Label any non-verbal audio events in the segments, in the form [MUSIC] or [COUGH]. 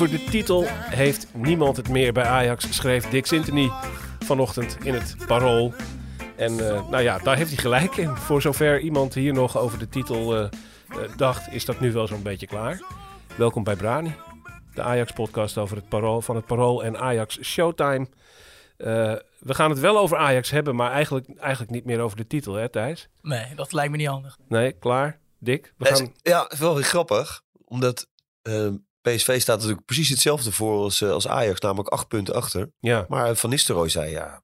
Over de titel heeft niemand het meer bij Ajax, schreef Dick Sintony vanochtend in het Parool. En eh, nou ja, daar heeft hij gelijk in. Voor zover iemand hier nog over de titel eh, eh, dacht, is dat nu wel zo'n beetje klaar. Welkom bij Brani, de Ajax-podcast over het Parool, van het Parool en Ajax Showtime. Eh, we gaan het wel over Ajax hebben, maar eigenlijk, eigenlijk niet meer over de titel, hè Thijs? Nee, dat lijkt me niet handig. Nee, klaar? Dick? We Ja, gaan... is- Ja, het is wel weer grappig. Omdat eh, PSV staat natuurlijk precies hetzelfde voor als, eh, als Ajax. Namelijk acht punten achter. Ja, Maar Van Nistelrooy zei ja...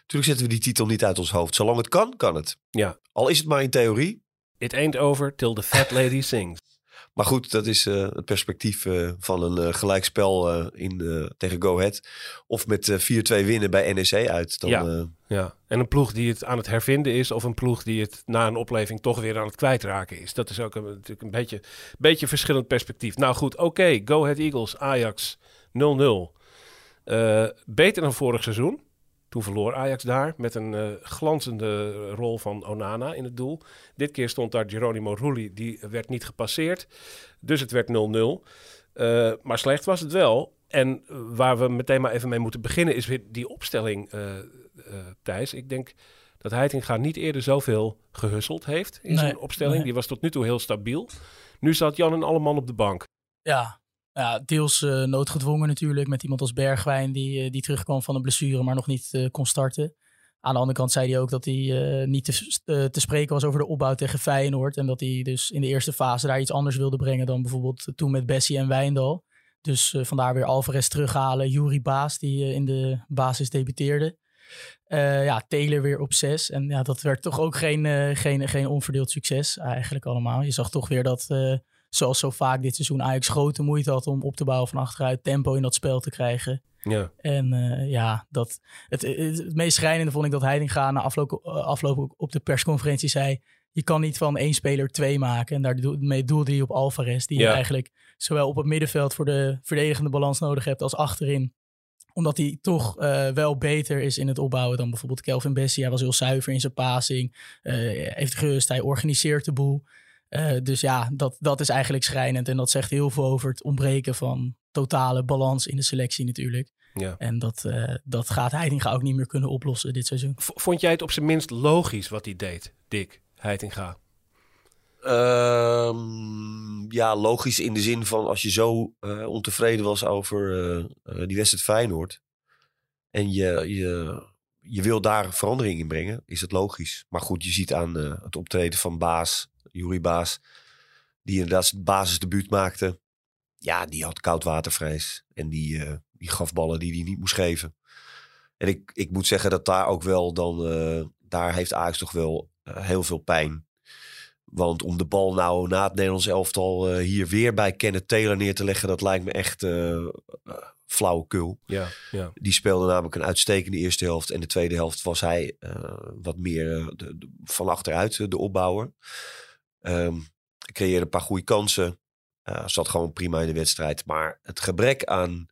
Natuurlijk zetten we die titel niet uit ons hoofd. Zolang het kan, kan het. ja. Al is het maar in theorie. It ain't over till the fat lady sings. Maar goed, dat is eh, het perspectief eh, van een eh, gelijkspel in, tegen Go Ahead. Of met eh, 4-2 winnen bij NEC uit. Dan, Ja. Ja, en een ploeg die het aan het hervinden is, of een ploeg die het na een opleving toch weer aan het kwijtraken is. Dat is ook een, natuurlijk een beetje, beetje verschillend perspectief. Nou goed, oké, Go Ahead Eagles, Ajax 0-0. Eh, beter dan vorig seizoen. Toen verloor Ajax daar met een eh, glanzende rol van Onana in het doel. Dit keer stond daar Geronimo Rulli, die werd niet gepasseerd. Dus het werd 0-0. Eh, maar slecht was het wel. En waar we meteen maar even mee moeten beginnen is weer die opstelling, eh, Thijs. Ik denk dat Heitinga niet eerder zoveel gehusseld heeft in Nee, zijn opstelling. nee. Die was tot nu toe heel stabiel. Nu zat Jan en Alleman op de bank. Ja, ja deels eh, noodgedwongen natuurlijk. Met iemand als Bergwijn die, eh, die terugkwam van een blessure, maar nog niet eh, kon starten. Aan de andere kant zei hij ook dat hij niet te, te spreken was over de opbouw tegen Feyenoord. En dat hij dus in de eerste fase daar iets anders wilde brengen dan bijvoorbeeld toen met Bessie en Wijndal. Dus vandaar weer Alvarez terughalen. Jury Baas, die in de basis debuteerde. Ja, Taylor weer op zes. En ja, dat werd toch ook geen, geen, geen onverdeeld succes eigenlijk allemaal. Je zag toch weer dat, zoals zo vaak dit seizoen, Ajax grote moeite had om op te bouwen van achteruit. Tempo in dat spel te krijgen. Ja, En eh, ja, dat, het, het, het meest schrijnende vond ik dat Heitinga na afloop, eh, afloop op de persconferentie zei... Je kan niet van één speler twee maken. En daarmee doelde hij op Alvarez. Die je eigenlijk zowel op het middenveld voor de verdedigende balans nodig hebt als achterin omdat hij toch eh, wel beter is in het opbouwen dan bijvoorbeeld Kelvin Bessie. Hij was heel zuiver in zijn passing. eh, heeft gerust, hij organiseert de boel. Eh, dus ja, dat, dat is eigenlijk schrijnend. En dat zegt heel veel over het ontbreken van totale balans in de selectie natuurlijk. ja. En dat, eh, dat gaat Heitinga ook niet meer kunnen oplossen dit seizoen. V- Vond jij het op zijn minst logisch wat hij deed, Dick Heitinga? Ehm, ja, logisch in de zin van als je zo eh, ontevreden was over die wedstrijd Feyenoord. En je, je, je wil daar verandering in brengen, is het logisch. Maar goed, je ziet aan het optreden van Baas, Jury Baas, die inderdaad zijn basisdebuut maakte. Ja, die had koudwatervrees. En die, eh, die gaf ballen die hij niet moest geven. En ik, ik moet zeggen dat daar ook wel dan, eh, daar heeft Ajax toch wel eh, heel veel pijn. Want om de bal nou na het Nederlands elftal hier weer bij Kenneth Taylor neer te leggen, dat lijkt me echt flauwekul. Ja, ja. Die speelde namelijk een uitstekende eerste helft. En de tweede helft was hij wat meer de, de- van achteruit de opbouwer. Ehm creëerde een paar goede kansen. Eh, zat gewoon prima in de wedstrijd. Maar het gebrek aan,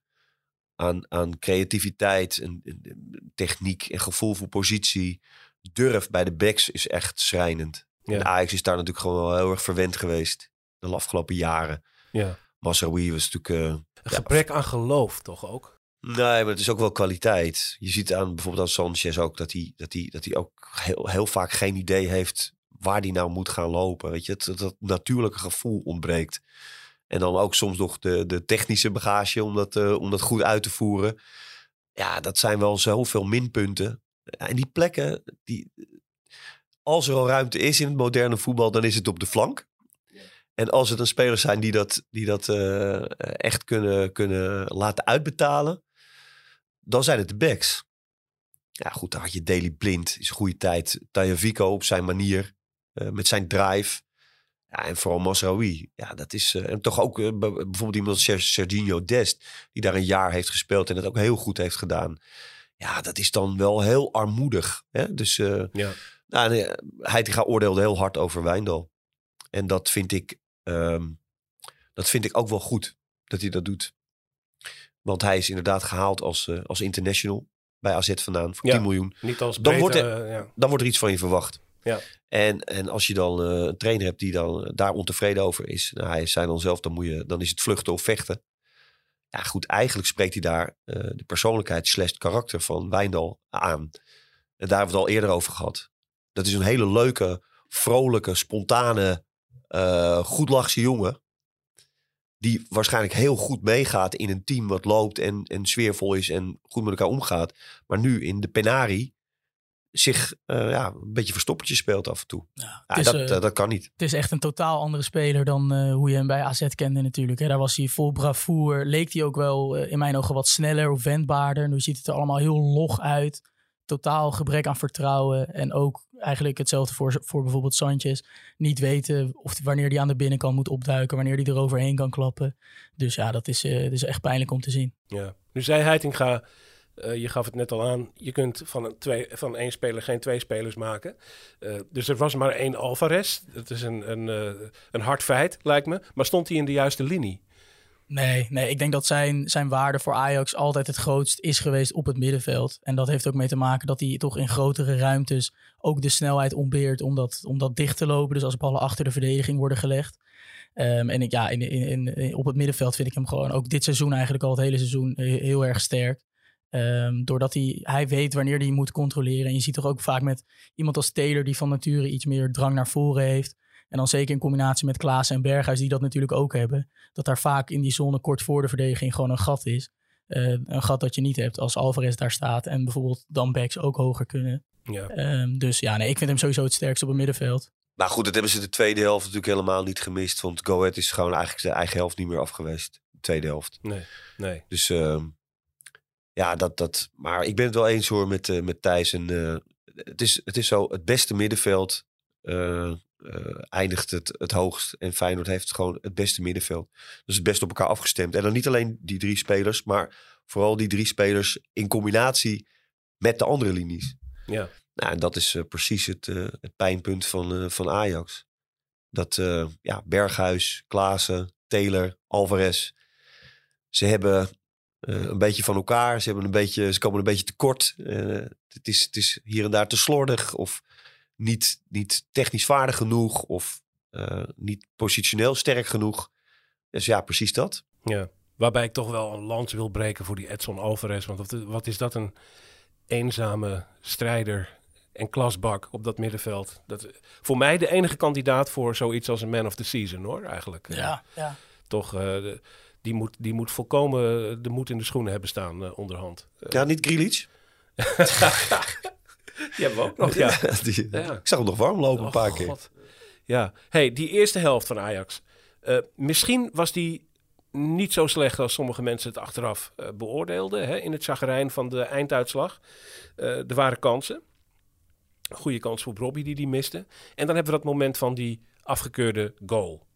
aan, aan creativiteit, en, en techniek en gevoel voor positie, durf bij de backs is echt schrijnend. Ja. En Ajax is daar natuurlijk gewoon wel heel erg verwend geweest de afgelopen jaren. ja. Masraoui was natuurlijk... eh, Een gebrek aan geloof toch ook? Nee, maar het is ook wel kwaliteit. Je ziet aan bijvoorbeeld aan Sanchez ook dat hij, dat hij, dat hij ook heel, heel vaak geen idee heeft waar hij nou moet gaan lopen. Weet je, dat, natuurlijke gevoel ontbreekt. En dan ook soms nog de, de technische bagage om dat, eh, om dat goed uit te voeren. Ja, dat zijn wel zoveel minpunten. En die plekken, die, als er al ruimte is in het moderne voetbal, dan is het op de flank. En als het dan spelers zijn die dat, die dat eh, echt kunnen, kunnen laten uitbetalen, dan zijn het de backs. Ja, goed, dan had je Daily Blind, is een goede tijd. Taya Vico op zijn manier, met zijn drive. Ja, en vooral Masraoui. Ja, dat is. eh, en toch ook eh, bijvoorbeeld iemand als Ser- Serginho Dest, die daar een jaar heeft gespeeld en het ook heel goed heeft gedaan. Ja, dat is dan wel heel armoedig. Hè? Dus eh Ja. nou, Heitinga oordeelde heel hard over Wijndal. En dat vind ik, ehm, dat vind ik ook wel goed dat hij dat doet. Want hij is inderdaad gehaald als, eh, als international bij AZ vandaan voor Ja. 10 miljoen. Niet als Dan breedte, wordt eh, ja. Dan wordt er iets van je verwacht. Ja. En, en als je dan eh, een trainer hebt die dan eh, daar ontevreden over is. Nou, hij zei dan zelf, dan, moet je, dan is het vluchten of vechten. Ja goed, eigenlijk spreekt hij daar eh, de persoonlijkheid slash karakter van Wijndal aan. En daar hebben we het al eerder over gehad. Dat is een hele leuke, vrolijke, spontane, eh goedlachse jongen. Die waarschijnlijk heel goed meegaat in een team wat loopt en, en sfeervol is en goed met elkaar omgaat. Maar nu in de penari zich eh, ja, een beetje verstoppertje speelt af en toe. Ja, Ja, het, is, dat, eh, eh, dat kan niet. het is echt een totaal andere speler dan eh, hoe je hem bij AZ kende natuurlijk. Hè. Daar was hij vol bravoure. Leek hij ook wel in mijn ogen wat sneller of wendbaarder. Nu ziet het er allemaal heel log uit. Totaal gebrek aan vertrouwen. En ook eigenlijk hetzelfde voor, voor bijvoorbeeld Sanchez. Niet weten of, wanneer hij aan de binnenkant moet opduiken. Wanneer hij eroverheen kan klappen. Dus ja, dat is, eh, dat is echt pijnlijk om te zien. Ja. Nu zei Heitinga, eh, je gaf het net al aan, je kunt van, een twee, van één speler geen twee spelers maken. Eh, dus er was maar één Alvarez. Dat is een, een, eh, een hard feit, lijkt me. Maar stond hij in de juiste linie? Nee, nee, ik denk dat zijn, zijn waarde voor Ajax altijd het grootst is geweest op het middenveld. En dat heeft ook mee te maken dat hij toch in grotere ruimtes ook de snelheid ontbeert om dat, dicht te lopen. Dus als ballen achter de verdediging worden gelegd. Ehm, en ik, ja, in, in, in, op het middenveld vind ik hem gewoon ook dit seizoen eigenlijk al het hele seizoen he- heel erg sterk. Ehm, doordat hij, hij weet wanneer hij moet controleren. En je ziet toch ook vaak met iemand als Taylor die van nature iets meer drang naar voren heeft. En dan zeker in combinatie met Klaas en Berghuis die dat natuurlijk ook hebben dat daar vaak in die zone kort voor de verdediging gewoon een gat is. Eh, een gat dat je niet hebt als Alvarez daar staat en bijvoorbeeld dan backs ook hoger kunnen. Ja. Ehm, dus ja, nee, ik vind hem sowieso het sterkst op het middenveld. Maar goed, dat hebben ze de tweede helft natuurlijk helemaal niet gemist. Want Go Ahead is gewoon eigenlijk de eigen helft niet meer af geweest. De tweede helft. Nee, nee. Dus ehm, ja, dat, dat. Maar ik ben het wel eens hoor met, eh, met Thijs. En, eh, het, is, het is zo, het beste middenveld eh, eindigt het, het hoogst. En Feyenoord heeft gewoon het beste middenveld. Dus het best op elkaar afgestemd. En dan niet alleen die drie spelers, maar vooral die drie spelers in combinatie met de andere linies. Ja. Nou, en dat is precies het, het pijnpunt van, van Ajax. Dat ja, Berghuis, Klaassen, Taylor, Alvarez. Ze hebben eh, een beetje van elkaar. Ze, hebben een beetje, ze komen een beetje tekort. Eh, het, is, het is hier en daar te slordig. Of niet, niet technisch vaardig genoeg. Of eh, niet positioneel sterk genoeg. Dus ja, precies dat. Ja, waarbij ik toch wel een lans wil breken voor die Edson Alvarez. Want wat, wat is dat een eenzame strijder en klasbak op dat middenveld. Dat, voor mij de enige kandidaat voor zoiets als een man of the season hoor, eigenlijk. Ja, ja. Toch, eh, de- die, moet, die moet volkomen de moed in de schoenen hebben staan eh, onderhand. Ja, niet Grealish. die hebben we ook nog, ja. Die- Ja. Ik zag hem nog warm lopen een Oh, paar keer. Ja, hey, die eerste helft van Ajax. Eh, misschien was die niet zo slecht als sommige mensen het achteraf eh, beoordeelden. Hè, in het chagrijn van de einduitslag. Eh, er waren kansen. Goede kans voor Robbie die die miste. En dan hebben we dat moment van die afgekeurde goal.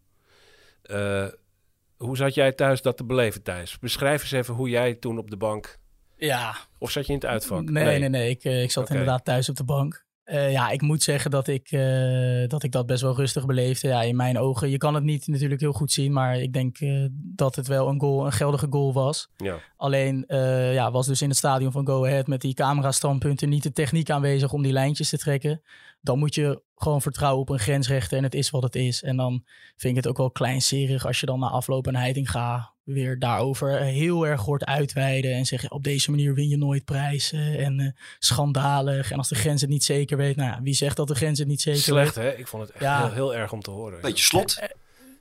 Hoe zat jij thuis dat te beleven, Thijs? Beschrijf eens even hoe jij toen op de bank... ja, Of zat je in het uitvak? Nee, nee, nee. Ik, eh, ik zat inderdaad thuis op de bank. Eh, ja, ik moet zeggen dat ik, eh, dat ik dat best wel rustig beleefde. Ja, in mijn ogen. Je kan het niet natuurlijk heel goed zien, maar ik denk dat het wel een, goal, een geldige goal was. Ja. Alleen ja, was dus in het stadion van Go Ahead met die camerastandpunten niet de techniek aanwezig om die lijntjes te trekken. Dan moet je gewoon vertrouwen op een grensrechter en het is wat het is. En dan vind ik het ook wel kleinserig als je dan na afloop een Heitinga weer daarover heel erg hoort uitweiden. En zeggen op deze manier win je nooit prijzen en eh, schandalig. En als de grens het niet zeker weet, nou ja, wie zegt dat de grens het niet zeker Slecht, weet? hè? Ik vond het echt Ja. heel, heel erg om te horen. Beetje slot.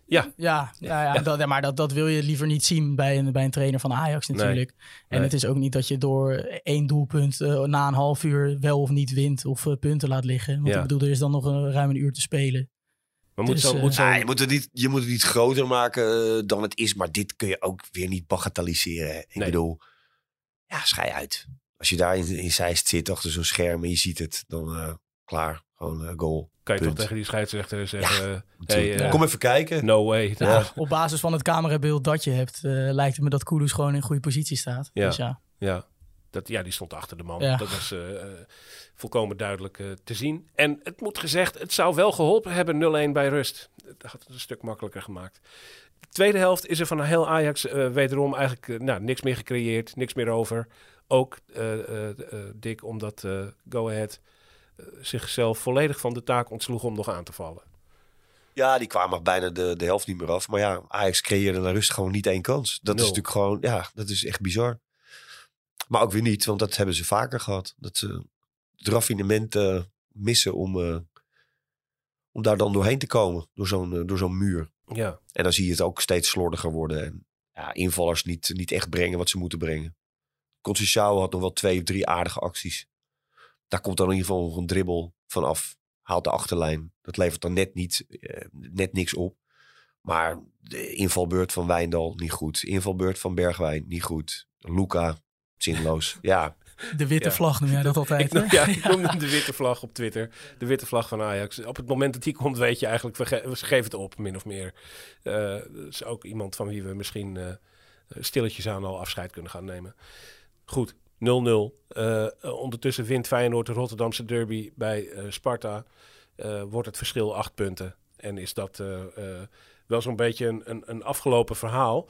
Ja. Ja, ja, ja, Dat, ja, maar dat, dat wil je liever niet zien bij een, bij een trainer van Ajax natuurlijk. En Nee. het is ook niet dat je door één doelpunt eh, na een half uur wel of niet wint of eh, punten laat liggen. Want Ja. ik bedoel, er is dan nog een, ruim een uur te spelen. Maar moet Dus, zo, eh, moet zo, Ja, je, moet het niet, je moet het niet groter maken dan het is. Maar dit kun je ook weer niet bagatelliseren. Ik Nee. bedoel, ja, schij uit. Als je daar in, in Zeist zit achter zo'n scherm en je ziet het, dan eh, klaar. Gewoon eh, goal. kan je toch tegen die scheidsrechter zeggen... eh, hey, eh, Kom even kijken. no way. Ja. Op basis van het camerabeeld dat je hebt, eh, lijkt het me dat Kudus gewoon in goede positie staat. Ja. Dus ja. Ja, dat, ja, die stond achter de man. Ja. Dat was eh, eh, volkomen duidelijk te zien. En het moet gezegd, het zou wel geholpen hebben 0-1 bij rust. Dat had het een stuk makkelijker gemaakt. De tweede helft is er van heel Ajax wederom eigenlijk nou, niks meer gecreëerd, niks meer over. Ook eh eh, eh, dik omdat eh, Go Ahead zichzelf volledig van de taak ontsloeg om nog aan te vallen. Ja, die kwamen bijna de, de helft niet meer af. Maar ja, Ajax creëerde naar rust gewoon niet één kans. Dat is natuurlijk gewoon, ja, dat is echt bizar. Maar ook weer niet, want dat hebben ze vaker gehad. Dat ze het raffinement eh, missen om, eh, om daar dan doorheen te komen. Door zo'n eh, door zo'n muur. Ja, En dan zie je het ook steeds slordiger worden. En ja, invallers niet, niet echt brengen wat ze moeten brengen. Conceição had nog wel twee of drie aardige acties. Daar komt dan in ieder geval nog een dribbel vanaf. Haalt de achterlijn. Dat levert dan net, niet, eh, net niks op. Maar de invalbeurt van Wijndal niet goed. Invalbeurt van Bergwijn niet goed. Luca, zinloos. [LAUGHS] ja, De witte Ja. vlag noem jij dat [LAUGHS] altijd. ik, ja, ik [LAUGHS] de witte vlag op Twitter. De witte vlag van Ajax. Op het moment dat die komt, weet je eigenlijk, we, ge- we geven het op, min of meer. Eh, dat is ook iemand van wie we misschien eh, stilletjes aan al afscheid kunnen gaan nemen. Goed, 0-0. Eh, ondertussen wint Feyenoord de Rotterdamse derby bij eh, Sparta. Eh, wordt het verschil acht punten. En is dat eh, eh, wel zo'n beetje een, een, een afgelopen verhaal.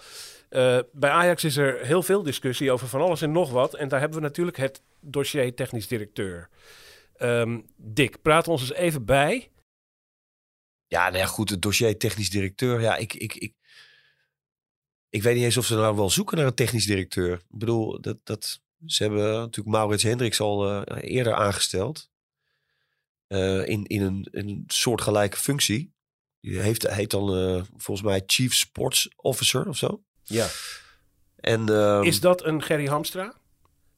Eh, bij Ajax is er heel veel discussie over van alles en nog wat. En daar hebben we natuurlijk het dossier technisch directeur. Ehm, Dick, praat ons eens even bij. Ja, nou ja, goed, het dossier technisch directeur. Ja, ik, ik, ik, ik weet niet eens of ze nou wel zoeken naar een technisch directeur. Ik bedoel, dat, dat, ze hebben natuurlijk Maurits Hendricks al eh, eerder aangesteld. Eh, in, in een, een soortgelijke functie. Die heeft, heet dan eh, volgens mij Chief Sports Officer of zo. Ja. En, ehm, Is dat een Gerry Hamstra?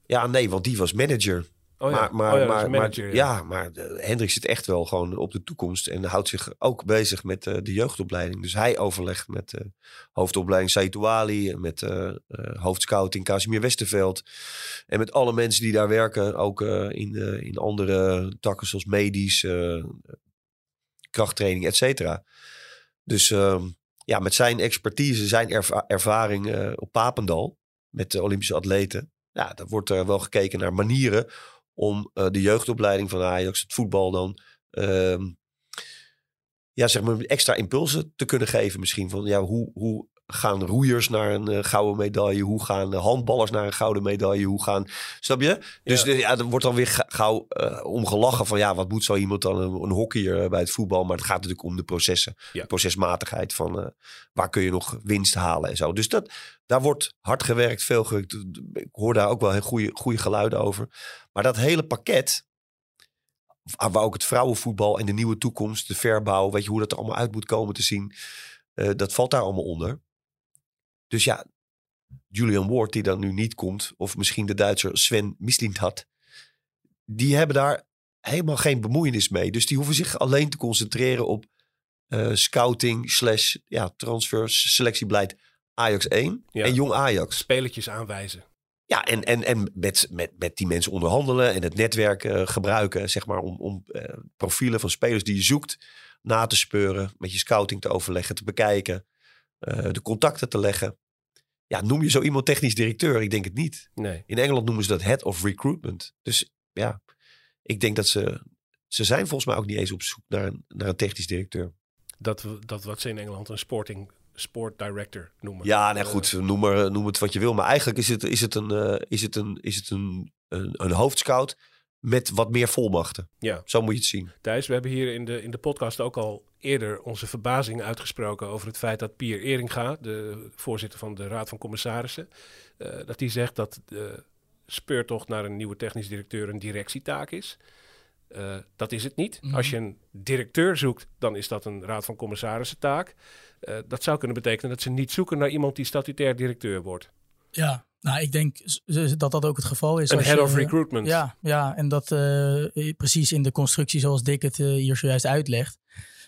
Ja, nee, want die was manager. Oh ja, Maar, maar, Oh ja, maar, maar- ja. maar eh, Hendrik zit echt wel gewoon op de toekomst. En houdt zich ook bezig met eh, de jeugdopleiding. Dus hij overlegt met eh hoofdopleiding. En met hoofdscouting Casimir Westerveld. En met alle mensen die daar werken. Ook in, in andere takken zoals medisch, krachttraining, et cetera. Dus ehm, ja, met zijn expertise, zijn erva- ervaring op Papendal. Met de Olympische atleten. Ja, daar wordt er wel gekeken naar manieren om eh, de jeugdopleiding van Ajax, het voetbal dan, ehm, ja, zeg maar extra impulsen te kunnen geven. Misschien van, ja, hoe, hoe gaan roeiers naar een eh, gouden medaille? Hoe gaan eh, handballers naar een gouden medaille? Hoe gaan, snap je? Dus Ja. ja, er wordt dan weer ga- gauw eh, om gelachen van, ja, wat moet zo iemand dan, een, een hockeyer bij het voetbal? Maar het gaat natuurlijk om de processen, Ja. de procesmatigheid van, waar kun je nog winst halen en zo. Dus dat, daar wordt hard gewerkt, veel gewerkt. Ik hoor daar ook wel heel goede, goede geluiden over. Maar dat hele pakket, waar ook het vrouwenvoetbal en de nieuwe toekomst, de verbouw, weet je hoe dat er allemaal uit moet komen te zien, dat valt daar allemaal onder. Dus ja, Julian Ward, die dan nu niet komt, of misschien de Duitser Sven Mislintat, die hebben daar helemaal geen bemoeienis mee. Dus die hoeven zich alleen te concentreren op eh, scouting slash ja, transfers, selectiebeleid Ajax 1 Ja. en jong Ajax. Spelertjes aanwijzen. Ja, en, en, en met, met, met die mensen onderhandelen en het netwerk eh, gebruiken, zeg maar, om, om eh, profielen van spelers die je zoekt na te speuren, met je scouting te overleggen, te bekijken, eh, de contacten te leggen. Ja, noem je zo iemand technisch directeur? Ik denk het niet. Nee. In Engeland noemen ze dat head of recruitment. Dus ja, ik denk dat ze, ze zijn volgens mij ook niet eens op zoek naar een, naar een technisch directeur. Dat, dat wat ze in Engeland een sporting sport director noemen. Ja, nee, Eh, goed, noem, maar, noem het wat je wil. Maar eigenlijk is het, is het, een, eh, is het, een, is het een, een, een hoofdscout met wat meer volmachten. Ja. Zo moet je het zien. Thijs, we hebben hier in de, in de podcast ook al eerder onze verbazing uitgesproken over het feit dat Pier Eringa, de voorzitter van de Raad van Commissarissen, eh, dat die zegt dat de speurtocht naar een nieuwe technisch directeur een directietaak is. Eh, dat is het niet. Mhm. Als je een directeur zoekt, dan is dat een raad van commissarissen taak. Eh, dat zou kunnen betekenen dat ze niet zoeken naar iemand die statutair directeur wordt. Ja, nou, ik denk dat dat ook het geval is. Een als head je- of recruitment. Ja, ja, en dat eh, precies in de constructie zoals Dick het eh, hier zojuist uitlegt.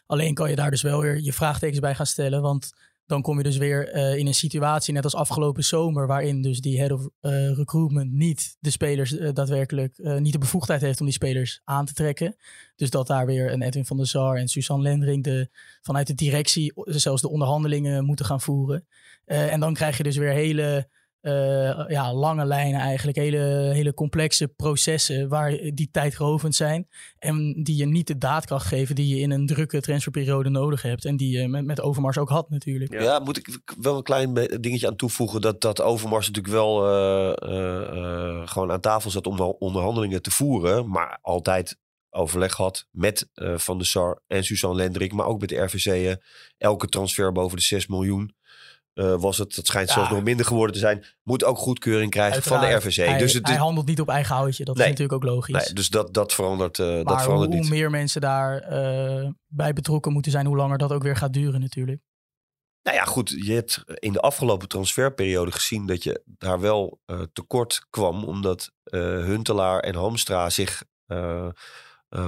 Alleen kan je daar dus wel weer je vraagtekens bij gaan stellen. Want dan kom je dus weer eh, in een situatie, net als afgelopen zomer, waarin dus die head of eh, recruitment niet de spelers eh, daadwerkelijk eh, niet de bevoegdheid heeft om die spelers aan te trekken. Dus dat daar weer een Edwin van der Sar en Suzanne Lendering de, vanuit de directie zelfs de onderhandelingen moeten gaan voeren. Eh, en dan krijg je dus weer hele eh, ja, lange lijnen eigenlijk. Hele, hele complexe processen waar die tijdrovend zijn. En die je niet de daadkracht geven die je in een drukke transferperiode nodig hebt. En die je met, met Overmars ook had natuurlijk. Ja. Moet ik wel een klein dingetje aan toevoegen. Dat, dat Overmars natuurlijk wel eh, eh, gewoon aan tafel zat om onderhandelingen te voeren. Maar altijd overleg had met Van der Sar en Suzanne Lendrik. Maar ook met de RVC. eh, elke transfer boven de 6 miljoen eh, was het. Dat schijnt Ja. zelfs nog minder geworden te zijn. Moet ook goedkeuring krijgen van de RVC. Hij, dus het, hij handelt niet op eigen houtje. Dat Nee. is natuurlijk ook logisch. nee, dus dat, dat verandert, eh, dat maar hoe, verandert hoe niet. meer mensen daar eh, bij betrokken moeten zijn, hoe langer dat ook weer gaat duren natuurlijk. Nou ja, goed. Je hebt in de afgelopen transferperiode gezien dat je daar wel tekort kwam. Omdat Huntelaar en Hamstra zich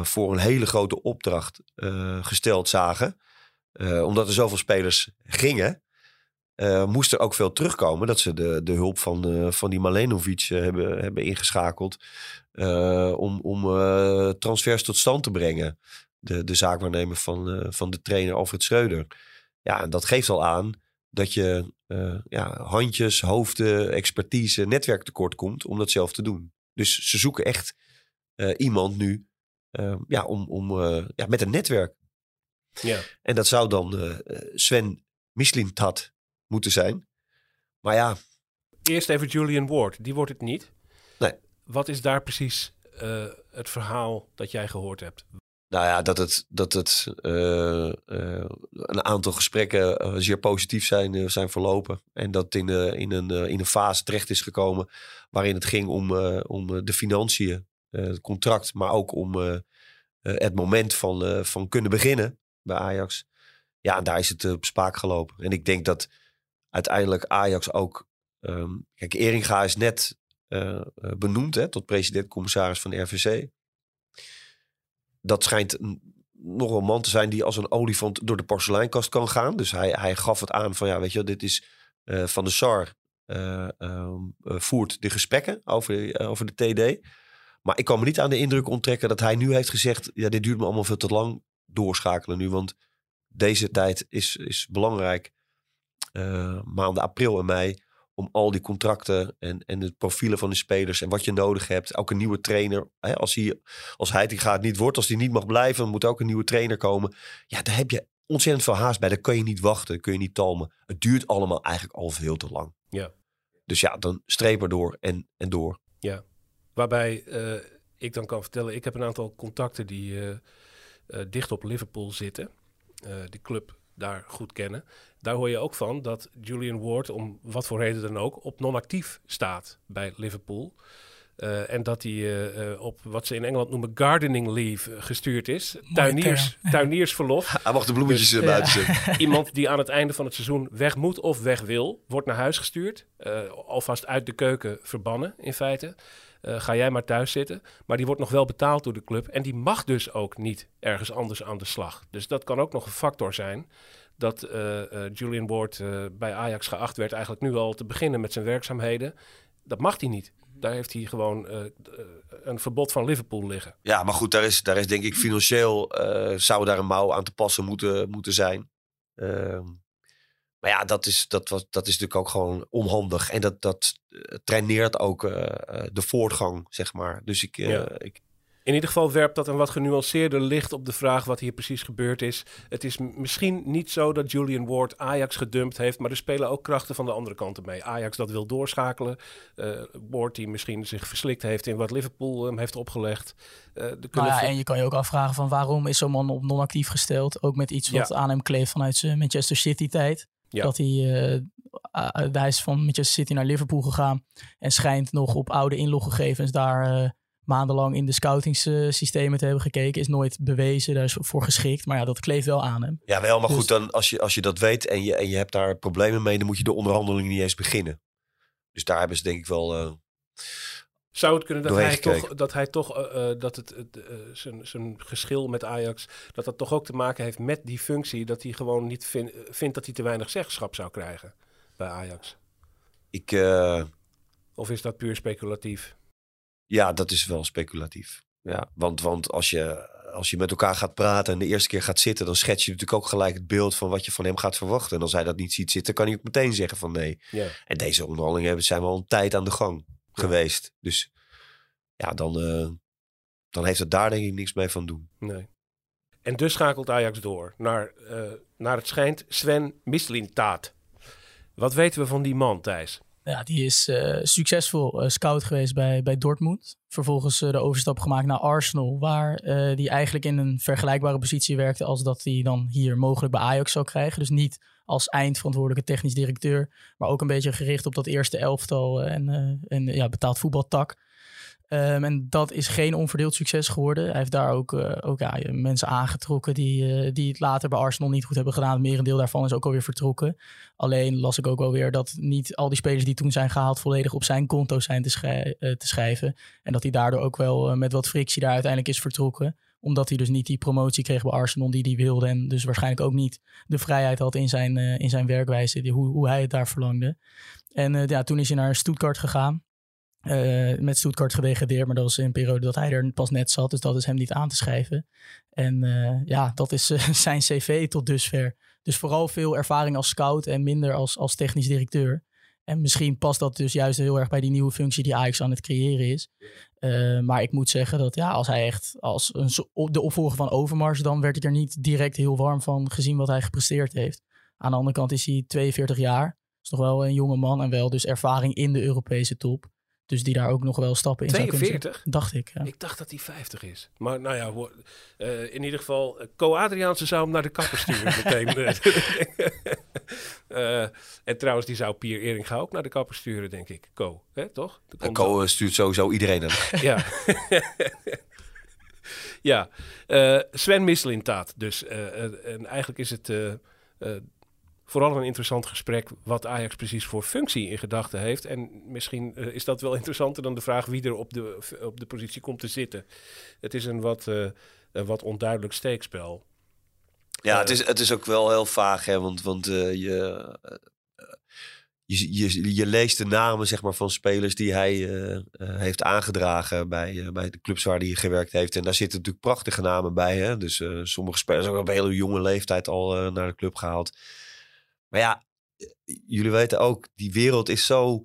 voor een hele grote opdracht gesteld zagen. Omdat er zoveel spelers gingen, eh, moest er ook veel terugkomen. Dat ze de, de hulp van, eh, van die Malenovic eh, hebben, hebben ingeschakeld. om om transfers tot stand te brengen. De, de zaakwaarnemer van, van de trainer Alfred Schreuder. Ja, en dat geeft al aan dat je ja, handjes, hoofden, expertise, netwerk tekort komt om dat zelf te doen. Dus ze zoeken echt iemand nu ja, om, om, ja, met een netwerk. Ja. En dat zou dan Sven Mislintat moeten zijn. Maar ja, Eerst even Julian Ward. Die wordt het niet. Nee. Wat is daar precies eh, het verhaal dat jij gehoord hebt? Nou ja, dat het, dat het eh, eh, een aantal gesprekken zeer positief zijn, zijn verlopen. En dat in, in, een, in een fase terecht is gekomen waarin het ging om, om de financiën, het contract, maar ook om het moment van, van kunnen beginnen bij Ajax. Ja, en daar is het op spaak gelopen. En ik denk dat uiteindelijk Ajax ook. ehm, kijk, Eringa is net eh, eh, benoemd hè, tot president-commissaris van de RVC dat schijnt een- nog wel een man te zijn die als een olifant door de porseleinkast kan gaan. Dus hij, hij gaf het aan van ja, weet je, dit is eh, van de SAR eh, ehm, eh, voert de gesprekken over, eh, over de TD. Maar ik kan me niet aan de indruk onttrekken dat hij nu heeft gezegd, ja, dit duurt me allemaal veel te lang doorschakelen nu, want deze tijd is, is belangrijk. Eh, maanden april en mei om al die contracten en, en de profielen van de spelers en wat je nodig hebt. Ook een nieuwe trainer. Hè, als hij als Heitinga het niet wordt, als hij niet mag blijven, moet ook een nieuwe trainer komen. Ja, daar heb je ontzettend veel haast bij. Daar kun je niet wachten, kun je niet talmen. Het duurt allemaal eigenlijk al veel te lang. Ja. Dus ja, dan streep er door en, en door. Waarbij eh, ik dan kan vertellen, ik heb een aantal contacten die eh, dicht op Liverpool zitten. die club daar goed kennen. Daar hoor je ook van dat Julian Ward, om wat voor reden dan ook, op non-actief staat bij Liverpool. Eh, en dat hij eh, eh, op wat ze in Engeland noemen gardening leave gestuurd is. Tuiniers, tuiniersverlof. [LAUGHS] Hij mag de bloemetjes Dus- buiten zetten. [LAUGHS] Iemand die aan het einde van het seizoen weg moet of weg wil, wordt naar huis gestuurd. Eh, alvast uit de keuken verbannen, in feite. Eh, ga jij maar thuis zitten. Maar die wordt nog wel betaald door de club. En die mag dus ook niet ergens anders aan de slag. Dus dat kan ook nog een factor zijn. Dat eh, eh, Julian Ward eh, bij Ajax geacht werd eigenlijk nu al te beginnen met zijn werkzaamheden. Dat mag hij niet. Daar heeft hij gewoon eh, eh, een verbod van Liverpool liggen. Ja, maar goed, daar is, daar is denk ik financieel eh, zou daar een mouw aan te passen moeten, moeten zijn. Ehm, maar ja, dat is, dat, was, dat is natuurlijk ook gewoon onhandig. En dat, dat traineert ook de voortgang, zeg maar. Dus ik, Ja. ik, In ieder geval werpt dat een wat genuanceerder licht op de vraag wat hier precies gebeurd is. Het is misschien niet zo dat Julian Ward Ajax gedumpt heeft, maar er spelen ook krachten van de andere kanten mee. Ajax dat wil doorschakelen. eh Ward die misschien zich verslikt heeft in wat Liverpool hem heeft opgelegd. Eh, Nou ja, en je kan je ook afvragen van waarom is zo'n man op non-actief gesteld? Ook met iets wat Ja. aan hem kleeft vanuit zijn Manchester City tijd. Ja. Dat hij, ah, hij is van Manchester City naar Liverpool gegaan en schijnt nog op oude inloggegevens daar maandenlang in de scoutingssystemen te hebben gekeken. Is nooit bewezen, daar is voor geschikt. Maar ja, dat kleeft wel aan hem. Ja, wel, maar Dus- goed, dan, als, je, als je dat weet en je, en je hebt daar problemen mee, dan moet je de onderhandelingen niet eens beginnen. Dus daar hebben ze denk ik wel. eh, Zou het kunnen dat hij toch, dat, hij toch eh, eh, dat het, het, zijn, zijn geschil met Ajax, dat dat toch ook te maken heeft met die functie, dat hij gewoon niet vin- eh, vindt dat hij te weinig zeggenschap zou krijgen bij Ajax? ik, eh, Of is dat puur speculatief? Ja, dat is wel speculatief. Ja, want, want als, je, als je met elkaar gaat praten en de eerste keer gaat zitten, dan schets je natuurlijk ook gelijk het beeld van wat je van hem gaat verwachten. En als hij dat niet ziet zitten, kan hij ook meteen zeggen van nee. Ja. En deze onderhandelingen hebben- zijn wel een tijd aan de gang geweest. Dus ja, dan, eh, dan heeft het daar denk ik niks mee van doen. Nee. En dus schakelt Ajax door naar, eh, naar het schijnt Sven Mislintaat. Wat weten we van die man, Thijs? Ja, die is eh, succesvol eh, scout geweest bij, bij Dortmund. Vervolgens eh, de overstap gemaakt naar Arsenal, waar die eigenlijk in een vergelijkbare positie werkte als dat hij dan hier mogelijk bij Ajax zou krijgen. Dus niet als eindverantwoordelijke technisch directeur, maar ook een beetje gericht op dat eerste elftal en, en ja, betaald voetbaltak. Ehm, en dat is geen onverdeeld succes geworden. Hij heeft daar ook, eh, ook ja, mensen aangetrokken die, eh, die het later bij Arsenal niet goed hebben gedaan. Het merendeel daarvan is ook alweer vertrokken. Alleen las ik ook wel weer dat niet al die spelers die toen zijn gehaald volledig op zijn konto zijn te, eh, schrijven. En dat hij daardoor ook wel met wat frictie daar uiteindelijk is vertrokken. Omdat hij dus niet die promotie kreeg bij Arsenal die hij wilde. En dus waarschijnlijk ook niet de vrijheid had in zijn, in zijn werkwijze, die, hoe, hoe hij het daar verlangde. En ja, toen is hij naar Stuttgart gegaan. Eh, met Stuttgart gedegradeerd, maar dat was in een periode dat hij er pas net zat. Dus dat is hem niet aan te schrijven. En eh, ja, dat is eh, [LAUGHS] zijn cv tot dusver. Dus vooral veel ervaring als scout en minder als, als technisch directeur. En misschien past dat dus juist heel erg bij die nieuwe functie die Ajax aan het creëren is. Maar ik moet zeggen dat ja, als hij echt als een, de opvolger van Overmars, dan werd ik er niet direct heel warm van gezien wat hij gepresteerd heeft. Aan de andere kant is hij 42 jaar. Is nog wel een jonge man en wel dus ervaring in de Europese top. Dus die daar ook nog wel stappen in zou kunnen 42? zetten. Dacht ik, ja. Ik dacht dat hij 50 is. Maar nou ja, ho- eh, in ieder geval, eh, Co Adriaanse zou hem naar de kapper sturen [LAUGHS] meteen. [LAUGHS] Eh, en trouwens, die zou Pier Eringa ook naar de kapper sturen, denk ik. Co, hè, toch? En Co eh, stuurt sowieso iedereen. [LAUGHS] Ja. ja, eh, Sven Misselintaat dus. eh, eh, en eigenlijk is het eh, eh, vooral een interessant gesprek wat Ajax precies voor functie in gedachten heeft. En misschien eh, is dat wel [LAUGHS] interessanter dan de vraag wie er op de, op de positie komt te zitten. Het is een wat, eh, een wat onduidelijk steekspel. Ja, het is, het is ook wel heel vaag, hè, want, want eh, je, eh, je, je, je leest de namen zeg maar, van spelers die hij eh, eh, heeft aangedragen bij, eh, bij de clubs waar hij gewerkt heeft. En daar zitten natuurlijk prachtige namen bij. Hè? Dus eh, sommige spelers ook op een hele jonge leeftijd al eh, naar de club gehaald. Maar ja, eh, jullie weten ook, die wereld is zo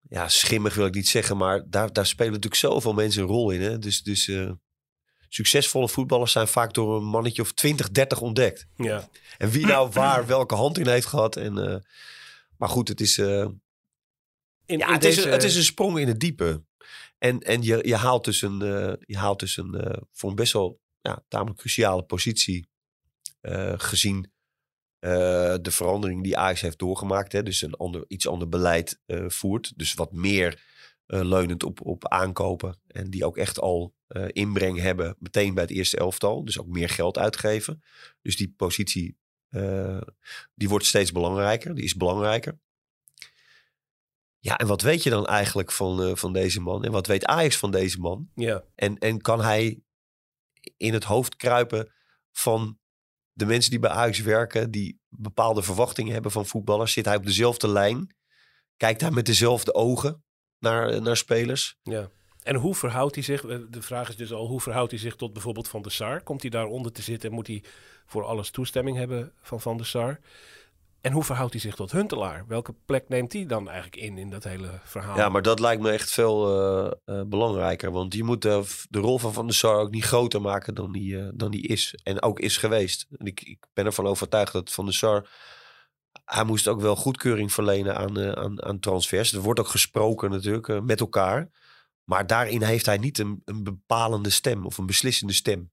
ja, schimmig wil ik niet zeggen, maar daar, daar spelen natuurlijk zoveel mensen een rol in. Hè? Dus, dus eh, succesvolle voetballers zijn vaak door een mannetje of 20, 30 ontdekt. Ja, En wie nou waar welke hand in heeft gehad. En, eh, maar goed, het is, in, ja, in het, is een, het is een sprong in het diepe. En, en je, je haalt dus een, je haalt dus een voor een best wel ja, tamelijk cruciale positie gezien de verandering die Ajax heeft doorgemaakt. Hè, dus een ander, iets ander beleid eh, voert. Dus wat meer eh, leunend op, op aankopen. En die ook echt al eh, inbreng hebben meteen bij het eerste elftal. Dus ook meer geld uitgeven. Dus die positie eh, die wordt steeds belangrijker. Die is belangrijker. Ja, en wat weet je dan eigenlijk van, eh, van deze man? En wat weet Ajax van deze man? ja, En, en kan hij in het hoofd kruipen van de mensen die bij Ajax werken, die bepaalde verwachtingen hebben van voetballers? Zit hij op dezelfde lijn? Kijkt hij met dezelfde ogen naar, naar spelers? ja. En hoe verhoudt hij zich? eh, De vraag is dus al, hoe verhoudt hij zich tot bijvoorbeeld Van der Sar? Komt hij daaronder te zitten en moet hij voor alles toestemming hebben van Van der Sar? En hoe verhoudt hij zich tot Huntelaar? Welke plek neemt hij dan eigenlijk in, in dat hele verhaal? Ja, maar dat lijkt me echt veel eh, eh, belangrijker. Want je moet de, rol van Van der Sar ook niet groter maken dan die, eh, dan die is. En ook is geweest. En ik, ik ben ervan overtuigd dat Van der Sar... Hij moest ook wel goedkeuring verlenen aan, aan, aan transfers. Er wordt ook gesproken natuurlijk met elkaar. Maar daarin heeft hij niet een, een bepalende stem of een beslissende stem.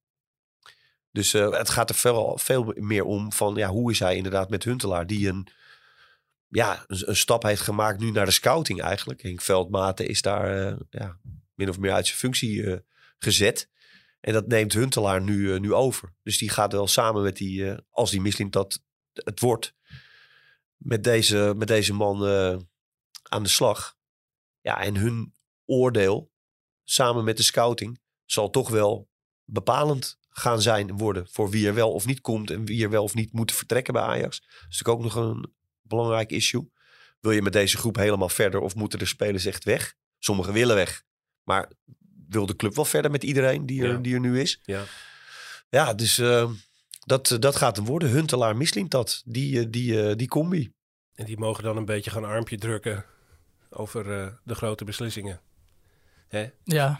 Dus eh, het gaat er veel, veel meer om van ja, hoe is hij inderdaad met Huntelaar, die een, ja, een, stap heeft gemaakt nu naar de scouting eigenlijk. Henk Veldmaten is daar eh, ja, min of meer uit zijn functie eh, gezet. En dat neemt Huntelaar nu, nu over. Dus die gaat wel samen met die, als die mislint dat het wordt, met deze, met deze man aan de slag. Ja, en hun oordeel, samen met de scouting, zal toch wel bepalend gaan zijn en worden voor wie er wel of niet komt en wie er wel of niet moet vertrekken bij Ajax. Dat is natuurlijk ook nog een belangrijk issue. Wil je met deze groep helemaal verder of moeten de spelers echt weg? Sommigen willen weg, maar wil de club wel verder met iedereen die er, Ja. die er nu is? Ja. Ja, dus eh, dat, dat gaat hem worden. Huntelaar mislint dat, die, eh, die, eh, die combi. En die mogen dan een beetje gaan armpje drukken over eh, de grote beslissingen. Hè? Ja,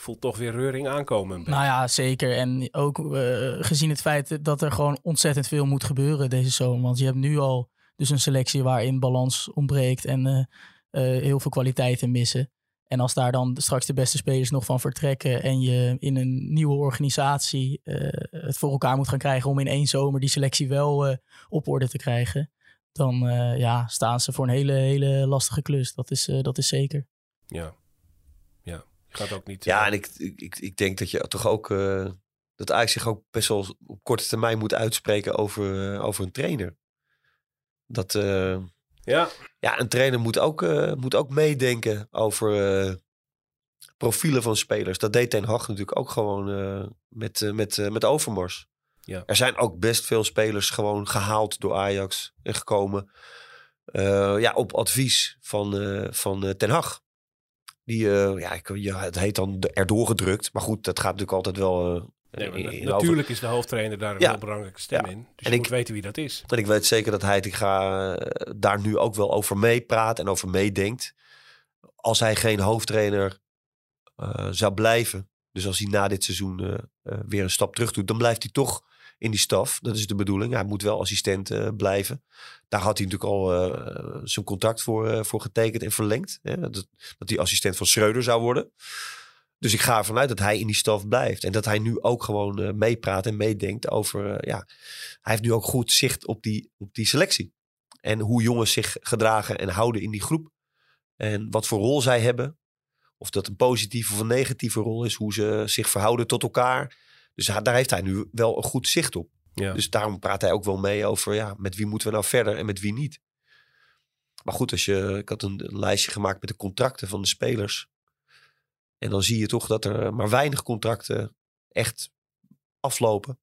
Voelt toch weer reuring aankomen. nou ja, zeker. En ook eh, gezien het feit dat er gewoon ontzettend veel moet gebeuren deze zomer. Want je hebt nu al dus een selectie waarin balans ontbreekt en eh, eh, heel veel kwaliteiten missen. En als daar dan straks de beste spelers nog van vertrekken en je in een nieuwe organisatie het voor elkaar moet gaan krijgen om in één zomer die selectie wel op orde te krijgen, dan ja, staan ze voor een hele, hele lastige klus. Dat is, dat is zeker. Ja. Gaat ook niet... Ja, eh, en ik, ik, ik denk dat je toch ook... eh, dat Ajax zich ook best wel op korte termijn moet uitspreken over, eh, over een trainer. Dat... ja. Ja, een trainer moet ook, moet ook meedenken over profielen van spelers. Dat deed Ten Hag natuurlijk ook gewoon met, met, met Overmars. Ja. Er zijn ook best veel spelers gewoon gehaald door Ajax en gekomen. ja, op advies van, eh, van Ten Hag. Die, eh, ja, ik, ja, het heet dan erdoor gedrukt. Maar goed, dat gaat natuurlijk altijd wel... eh, Nee, in- over- natuurlijk is de hoofdtrainer daar een Ja. heel belangrijke stem Ja. in. Dus En je ik- moet weten wie dat is. En ik weet zeker dat Heitinga eh, daar nu ook wel over meepraat en over meedenkt. Als hij geen hoofdtrainer zou blijven, dus als hij na dit seizoen weer een stap terug doet, dan blijft hij toch in die staf. Dat is de bedoeling. Hij moet wel assistent eh, blijven. Daar had hij natuurlijk al eh, zijn contract voor, eh, voor getekend en verlengd. Hè? Dat, hij assistent van Schreuder zou worden. Dus ik ga ervan uit dat hij in die staf blijft. En dat hij nu ook gewoon meepraat en meedenkt over... ja, hij heeft nu ook goed zicht op die, op die selectie. En hoe jongens zich gedragen en houden in die groep. En wat voor rol zij hebben. Of dat een positieve of een negatieve rol is. Hoe ze zich verhouden tot elkaar. Dus daar heeft hij nu wel een goed zicht op. Ja. Dus daarom praat hij ook wel mee over ja, met wie moeten we nou verder en met wie niet. Maar goed, als je, ik had een, een lijstje gemaakt met de contracten van de spelers. En dan zie je toch dat er maar weinig contracten echt aflopen.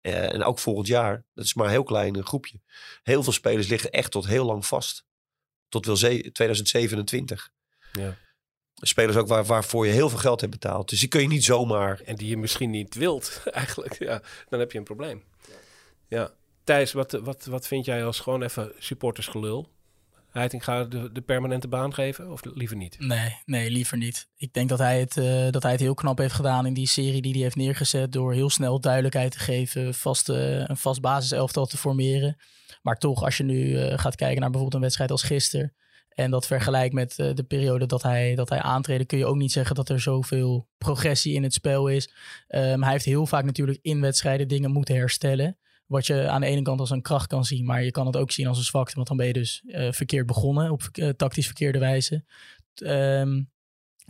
Eh, en ook volgend jaar. Dat is maar een heel klein groepje. Heel veel spelers liggen echt tot heel lang vast. Tot wel ze- 2027. Ja. Spelers ook waar, waarvoor je heel veel geld hebt betaald. Dus die kun je niet zomaar... En die je misschien niet wilt, [LAUGHS] eigenlijk. Ja, dan heb je een probleem. Ja. Thijs, wat, wat, wat vind jij als gewoon even supportersgelul? Heitinga de, de permanente baan geven of liever niet? Nee, nee, liever niet. Ik denk dat hij, het, eh, dat hij het heel knap heeft gedaan in die serie die hij heeft neergezet. Door heel snel duidelijkheid te geven, vast, eh, een vast basiselftal te formeren. Maar toch, als je nu eh, gaat kijken naar bijvoorbeeld een wedstrijd als gisteren. En dat vergelijkt met eh, de periode dat hij, dat hij aantreden, kun je ook niet zeggen dat er zoveel progressie in het spel is. Ehm, hij heeft heel vaak natuurlijk in wedstrijden dingen moeten herstellen. Wat je aan de ene kant als een kracht kan zien, maar je kan het ook zien als een zwakte. Want dan ben je dus eh, verkeerd begonnen, op eh, tactisch verkeerde wijze. Ehm,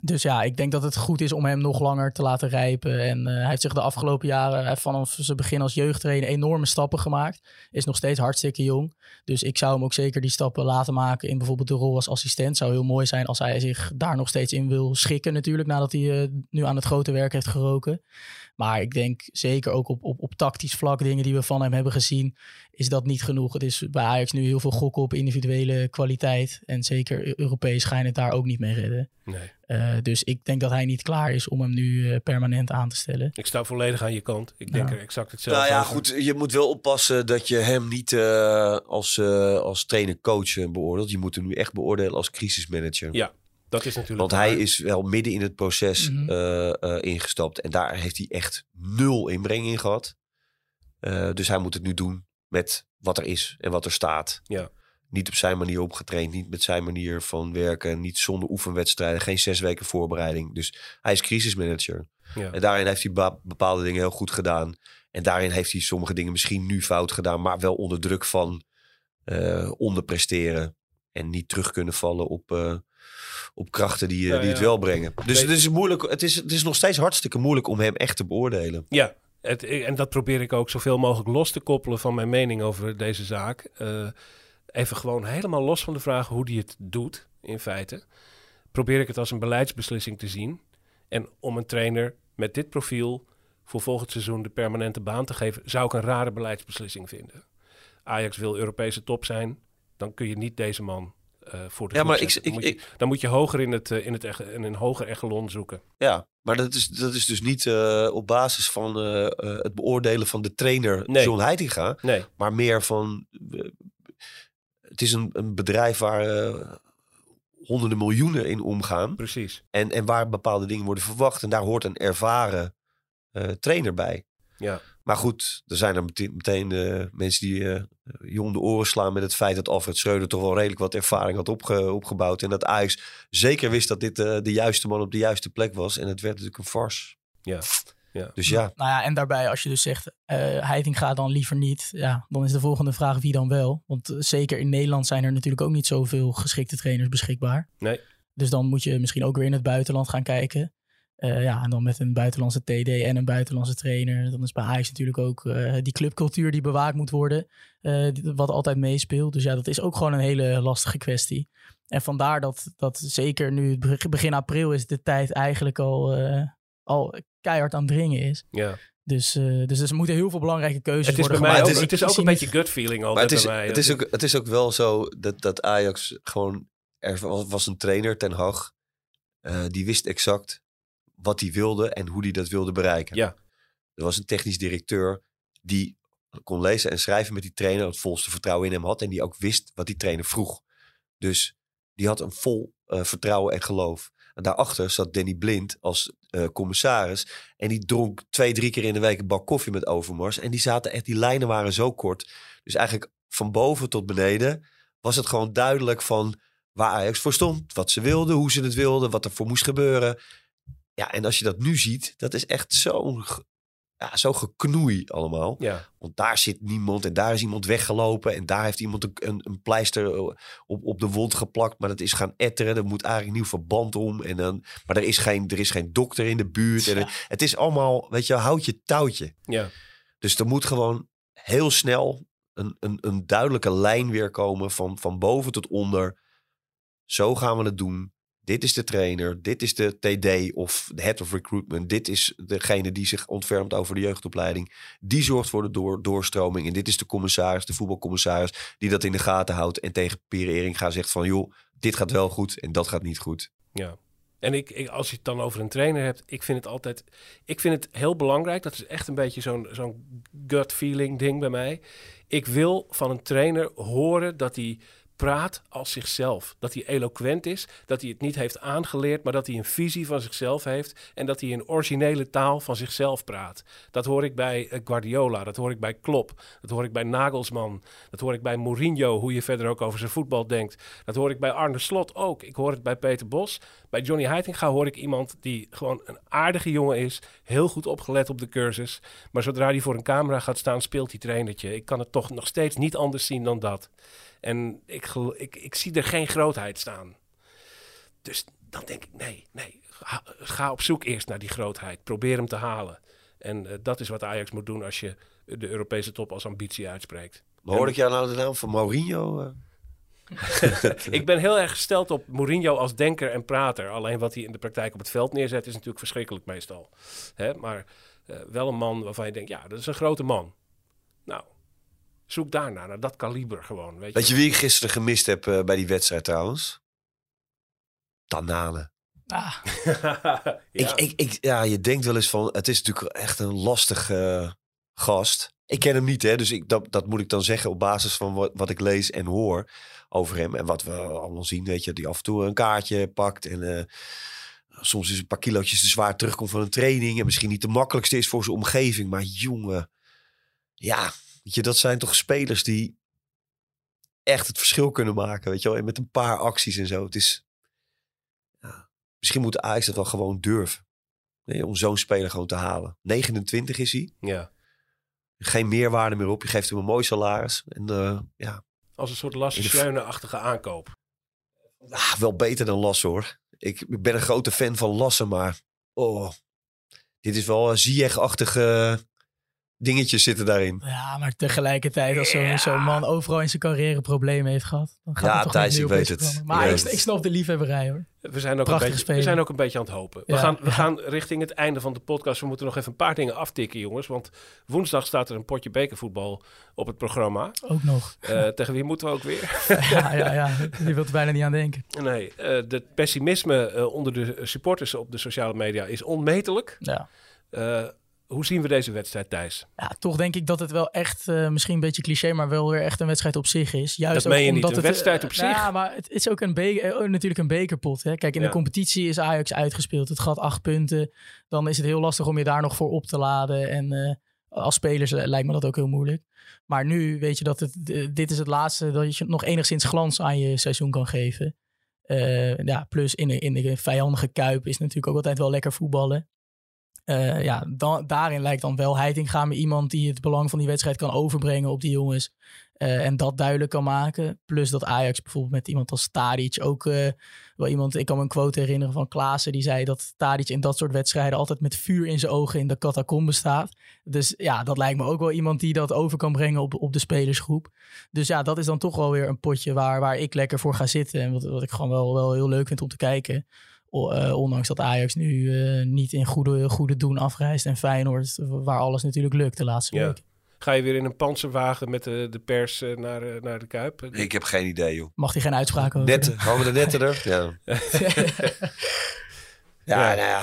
dus ja, ik denk dat het goed is om hem nog langer te laten rijpen. En eh, hij heeft zich de afgelopen jaren, heeft vanaf zijn begin als jeugdtrainer, enorme stappen gemaakt. Is nog steeds hartstikke jong. Dus ik zou hem ook zeker die stappen laten maken in bijvoorbeeld de rol als assistent. Zou heel mooi zijn als hij zich daar nog steeds in wil schikken natuurlijk, nadat hij eh, nu aan het grote werk heeft geroken. Maar ik denk zeker ook op, op, op tactisch vlak, dingen die we van hem hebben gezien, is dat niet genoeg. Het is bij Ajax nu heel veel gokken op individuele kwaliteit. En zeker Europees ga je het daar ook niet mee redden. Nee. Uh, dus ik denk dat hij niet klaar is om hem nu uh, permanent aan te stellen. Ik sta volledig aan je kant. Ik denk Ja. er exact hetzelfde Nou ja, over. goed. Je moet wel oppassen dat je hem niet eh, als, eh, als trainer-coach eh, beoordeelt. Je moet hem nu echt beoordelen als crisismanager. Ja, dat is natuurlijk Want waar. hij is wel midden in het proces Mhm. eh, eh, ingestapt. En daar heeft hij echt nul inbreng in gehad. Eh, dus hij moet het nu doen met wat er is en wat er staat. Ja. Niet op zijn manier opgetraind, niet met zijn manier van werken, niet zonder oefenwedstrijden, geen zes weken voorbereiding. Dus hij is crisismanager. Ja. En daarin heeft hij bepaalde dingen heel goed gedaan. En daarin heeft hij sommige dingen misschien nu fout gedaan, maar wel onder druk van eh, onderpresteren. En niet terug kunnen vallen op, eh, op krachten die, eh, die het wel brengen. Dus het is, moeilijk, het, is, het is nog steeds hartstikke moeilijk om hem echt te beoordelen. Ja, het, en dat probeer ik ook zoveel mogelijk los te koppelen van mijn mening over deze zaak. Even gewoon helemaal los van de vraag hoe die het doet, in feite. Probeer ik het als een beleidsbeslissing te zien. En om een trainer met dit profiel voor volgend seizoen de permanente baan te geven, zou ik een rare beleidsbeslissing vinden. Ajax wil Europese top zijn, dan kun je niet deze man eh, voor de Ja, maar ik- zetten. Dan, ik- moet je, dan moet je hoger in, het, eh, in, het, in een hoger echelon zoeken. Ja, maar dat is, dat is dus niet eh, op basis van het beoordelen van de trainer Nee. John Heitinga. Nee, Maar meer van... het is een, een bedrijf waar eh, honderden miljoenen in omgaan. precies. En, en waar bepaalde dingen worden verwacht. En daar hoort een ervaren eh, trainer bij. Ja. Maar goed, er zijn er meteen, meteen eh, mensen die eh je om de oren slaan met het feit dat Alfred Schreuder toch wel redelijk wat ervaring had opge- opgebouwd. En dat Ajax zeker wist dat dit de juiste man op de juiste plek was. En het werd natuurlijk een farce. Ja. Ja. Dus ja, Nou ja, en daarbij als je dus zegt, eh Heiting gaat dan liever niet. Ja, dan is de volgende vraag wie dan wel. Want eh, zeker in Nederland zijn er natuurlijk ook niet zoveel geschikte trainers beschikbaar. Nee. Dus dan moet je misschien ook weer in het buitenland gaan kijken. Eh, ja, en dan met een buitenlandse TD en een buitenlandse trainer. Dan is bij Ajax natuurlijk ook eh, die clubcultuur die bewaakt moet worden. eh, wat altijd meespeelt. Dus ja, dat is ook gewoon een hele lastige kwestie. En vandaar dat, dat zeker nu begin april is de tijd eigenlijk al, eh, al keihard aan het dringen is. ja. Dus, eh, dus er moeten heel veel belangrijke keuzes Het is bij worden mij gemaakt. ook, het is- het is ook een beetje gut feeling maar altijd het is, bij mij. het, is ook, het is ook wel zo dat, dat Ajax gewoon... Er was, was een trainer, Ten Hag, eh, die wist exact wat hij wilde en hoe hij dat wilde bereiken. Ja. Er was een technisch directeur die kon lezen en schrijven met die trainer, het volste vertrouwen in hem had en die ook wist wat die trainer vroeg. Dus die had een vol eh, vertrouwen en geloof. En daarachter zat Danny Blind als eh, commissaris. En die dronk twee, drie keer in de week een bak koffie met Overmars. En die zaten echt, die lijnen waren zo kort. Dus eigenlijk van boven tot beneden was het gewoon duidelijk van waar Ajax voor stond. Wat ze wilden, hoe ze het wilden, wat er voor moest gebeuren. Ja, en als je dat nu ziet, dat is echt zo'n ja, zo geknoei allemaal. Ja, Want daar zit niemand en daar is iemand weggelopen. En daar heeft iemand een, een, pleister eh, op, op de wond geplakt. Maar dat is gaan etteren. Er moet eigenlijk een nieuw verband om. En dan, maar er is, geen, er is geen dokter in de buurt. En Ja. er- het is allemaal, weet je, houd je touwtje. ja. Dus er moet gewoon heel snel een, een, een duidelijke lijn weer komen van, van boven tot onder. Zo gaan we het doen. Dit is de trainer, dit is de TD of de head of recruitment. Dit is degene die zich ontfermt over de jeugdopleiding. Die zorgt voor de door, doorstroming. En dit is de commissaris, de voetbalcommissaris, die dat in de gaten houdt. En tegen Pierre Eringa zegt van, joh, dit gaat wel goed en dat gaat niet goed. Ja. En ik, ik, als je het dan over een trainer hebt, ik vind het altijd. Ik vind het heel belangrijk. Dat is echt een beetje zo'n zo'n gut feeling ding bij mij. Ik wil van een trainer horen dat hij praat als zichzelf. Dat hij eloquent is, dat hij het niet heeft aangeleerd, maar dat hij een visie van zichzelf heeft en dat hij in originele taal van zichzelf praat. Dat hoor ik bij eh, Guardiola, dat hoor ik bij Klopp, dat hoor ik bij Nagelsman, dat hoor ik bij Mourinho, hoe je verder ook over zijn voetbal denkt. Dat hoor ik bij Arne Slot ook. Ik hoor het bij Peter Bos. Bij Johnny Heitinga hoor ik iemand die gewoon een aardige jongen is, heel goed opgelet op de cursus, maar zodra hij voor een camera gaat staan, speelt hij trainertje. Ik kan het toch nog steeds niet anders zien dan dat. En ik, ik, ik zie er geen grootheid staan. Dus dan denk ik, nee, nee. Ga, ga op zoek eerst naar die grootheid. Probeer hem te halen. En eh, dat is wat Ajax moet doen als je de Europese top als ambitie uitspreekt. Maar hoor ik jou nou de naam van Mourinho? eh? [LAUGHS] Ik ben heel erg gesteld op Mourinho als denker en prater. Alleen wat hij in de praktijk op het veld neerzet is natuurlijk verschrikkelijk meestal. Hè? Maar eh, wel een man waarvan je denkt, ja, dat is een grote man. Nou, zoek daarna, naar dat kaliber gewoon. Weet je, Weet je wie ik gisteren gemist heb eh, bij die wedstrijd trouwens? Tanane. Ah, [LAUGHS] ja. Ik, ik, ik, ja, je denkt wel eens van, het is natuurlijk echt een lastige eh, gast. Ik ken hem niet, hè, dus ik, dat, dat moet ik dan zeggen op basis van wat, wat ik lees en hoor over hem. En wat we allemaal zien, weet je, die af en toe een kaartje pakt en eh, soms is een paar kilootjes te zwaar terugkomt van een training. En misschien niet de makkelijkste is voor zijn omgeving. Maar jongen, ja, weet je, dat zijn toch spelers die echt het verschil kunnen maken, weet je wel. En met een paar acties en zo. Het is, ja, misschien moet Ajax dat wel gewoon durven. Nee, om zo'n speler gewoon te halen. 29 is hij. ja. Geen meerwaarde meer op. Je geeft hem een mooi salaris. En eh, ja, Als een soort Lasse Schöne-achtige aankoop. ah, wel beter dan Lasse hoor. ik, ben een grote fan van Lassen, maar oh, dit is wel een Ziyech-achtige dingetjes zitten daarin. Ja, maar tegelijkertijd als zo'n man overal in zijn carrière problemen heeft gehad. Dan gaat Ja, het toch Thijs, niet ik weet op het. Maar Ik ik, weet het. ik snap de liefhebberij hoor. We zijn, ook een beetje, we zijn ook een beetje aan het hopen. We, gaan, we ja. gaan richting het einde van de podcast. We moeten nog even een paar dingen aftikken, jongens. Want woensdag staat er een potje bekervoetbal op het programma. Ook nog. Eh, tegen wie moeten we ook weer? [LAUGHS] ja, ja, ja. Je wilt er bijna niet aan denken. Nee, eh de pessimisme eh, onder de supporters op de sociale media is onmetelijk. Ja. Hoe zien we deze wedstrijd, Thijs? ja, toch denk ik dat het wel echt, eh, misschien een beetje cliché, maar wel weer echt een wedstrijd op zich is. Juist Dat meen je niet, omdat een het, eh, wedstrijd op zich? Ja, maar het is ook een be- eh, oh, natuurlijk een bekerpot. Hè? Kijk, in Ja. de competitie is Ajax uitgespeeld. Het gaat acht punten. Dan is het heel lastig om je daar nog voor op te laden. En als spelers lijkt me dat ook heel moeilijk. Maar nu weet je dat het, dit is het laatste dat je nog enigszins glans aan je seizoen kan geven. Ja, plus in de, in de vijandige kuip is natuurlijk ook altijd wel lekker voetballen. Eh, ja, daarin lijkt dan wel Heitinga me iemand die het belang van die wedstrijd kan overbrengen op die jongens. eh, en dat duidelijk kan maken. Plus dat Ajax bijvoorbeeld met iemand als Tadic ook eh, wel iemand... Ik kan me een quote herinneren van Klaassen. Die zei dat Tadic in dat soort wedstrijden altijd met vuur in zijn ogen in de catacombe staat. Dus ja, dat lijkt me ook wel iemand die dat over kan brengen op, op de spelersgroep. Dus ja, dat is dan toch wel weer een potje waar, waar ik lekker voor ga zitten. En wat, wat ik gewoon wel, wel heel leuk vind om te kijken. Eh, ondanks dat Ajax nu eh, niet in goede, goede doen afreist. En Feyenoord, waar alles natuurlijk lukt de laatste Ja. week. Ga je weer in een panzerwagen met de, de pers eh, naar, eh, naar de Kuip? Ik heb geen idee, joh. Mag hij geen uitspraken over Netten, hangen de netten er? Ja. [LAUGHS] Ja, Ja. nou ja.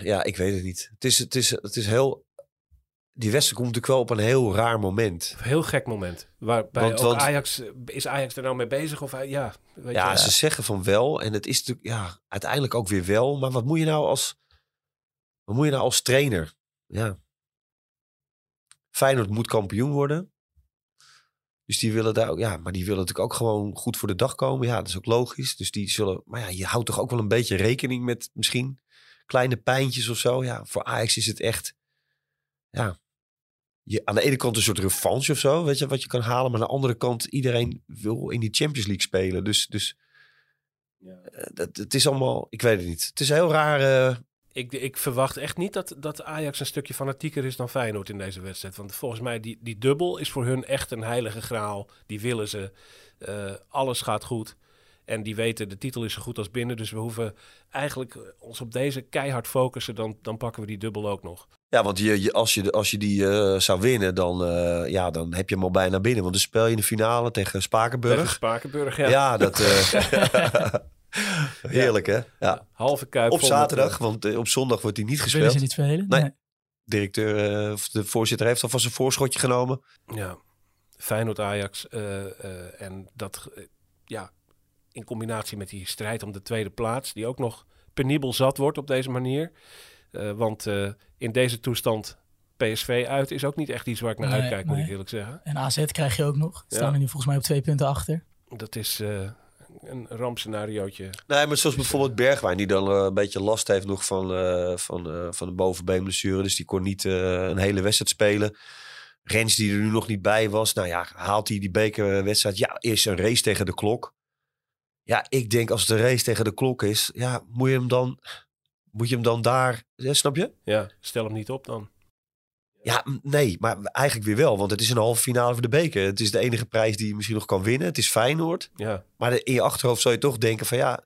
Ja, ik weet het niet. Het is, het is, het is heel... Die wedstrijd komt natuurlijk wel op een heel raar moment. Een heel gek moment. Waarbij Want- Ajax, eh, is Ajax er nou mee bezig? Of, hij- ja, weet Ja, je, ze zeggen van wel. En het is natuurlijk ja, uiteindelijk ook weer wel. Maar wat moet je nou als, wat moet je nou als trainer? Ja. Feyenoord moet kampioen worden. Dus die willen daar ook, ja, maar die willen natuurlijk ook gewoon goed voor de dag komen. Ja, dat is ook logisch. Dus die zullen, maar ja, je houdt toch ook wel een beetje rekening met misschien kleine pijntjes of zo. Ja, voor Ajax is het echt, ja, je, aan de ene kant een soort revanche of zo, weet je, wat je kan halen. Maar aan de andere kant, iedereen wil in die Champions League spelen. Dus, dus Ja. eh, dat, het is allemaal, ik weet het niet. Het is een heel raar, eh, Ik, ik verwacht echt niet dat, dat Ajax een stukje fanatieker is dan Feyenoord in deze wedstrijd. Want volgens mij, die, die dubbel is voor hun echt een heilige graal. Die willen ze. Eh, alles gaat goed. En die weten, de titel is zo goed als binnen. Dus we hoeven eigenlijk ons op deze keihard focussen. Dan, dan pakken we die dubbel ook nog. Ja, want je, je, als, je, als je die eh, zou winnen, dan, eh, ja, dan heb je hem al bijna binnen. Want dan speel je in de finale tegen Spakenburg. Tegen Spakenburg, ja. ja. dat... eh, [LAUGHS] heerlijk, hè? Ja. Halve kuip. Op zaterdag, want op zondag wordt hij niet Willen gespeeld. ze niet spelen? Nee. Directeur, of de voorzitter heeft alvast een voorschotje genomen. Ja, Feyenoord Ajax. eh, eh, en dat, ja, in combinatie met die strijd om de tweede plaats, die ook nog penibel zat wordt op deze manier. Eh, want eh, in deze toestand PSV uit is ook niet echt iets waar ik naar Nee, uitkijk, moet ik eerlijk zeggen. En AZ krijg je ook nog. Staan Ja. er nu volgens mij op twee punten achter. Dat is eh, een rampscenariootje. Nee, maar zoals bijvoorbeeld Bergwijn, die dan een beetje last heeft nog van, eh van, eh van een bovenbeenblessure. Dus die kon niet eh, een hele wedstrijd spelen. Rens die er nu nog niet bij was. Nou ja, haalt hij die bekerwedstrijd. Ja, is een race tegen de klok. Ja, ik denk als het een race tegen de klok is, ja, moet je hem dan, moet je hem dan daar, ja, snap je? Ja, stel hem niet op dan. Ja, nee, maar eigenlijk weer wel. Want het is een halve finale voor de beker. Het is de enige prijs die je misschien nog kan winnen. Het is Feyenoord. Ja, Maar in je achterhoofd zou je toch denken van ja,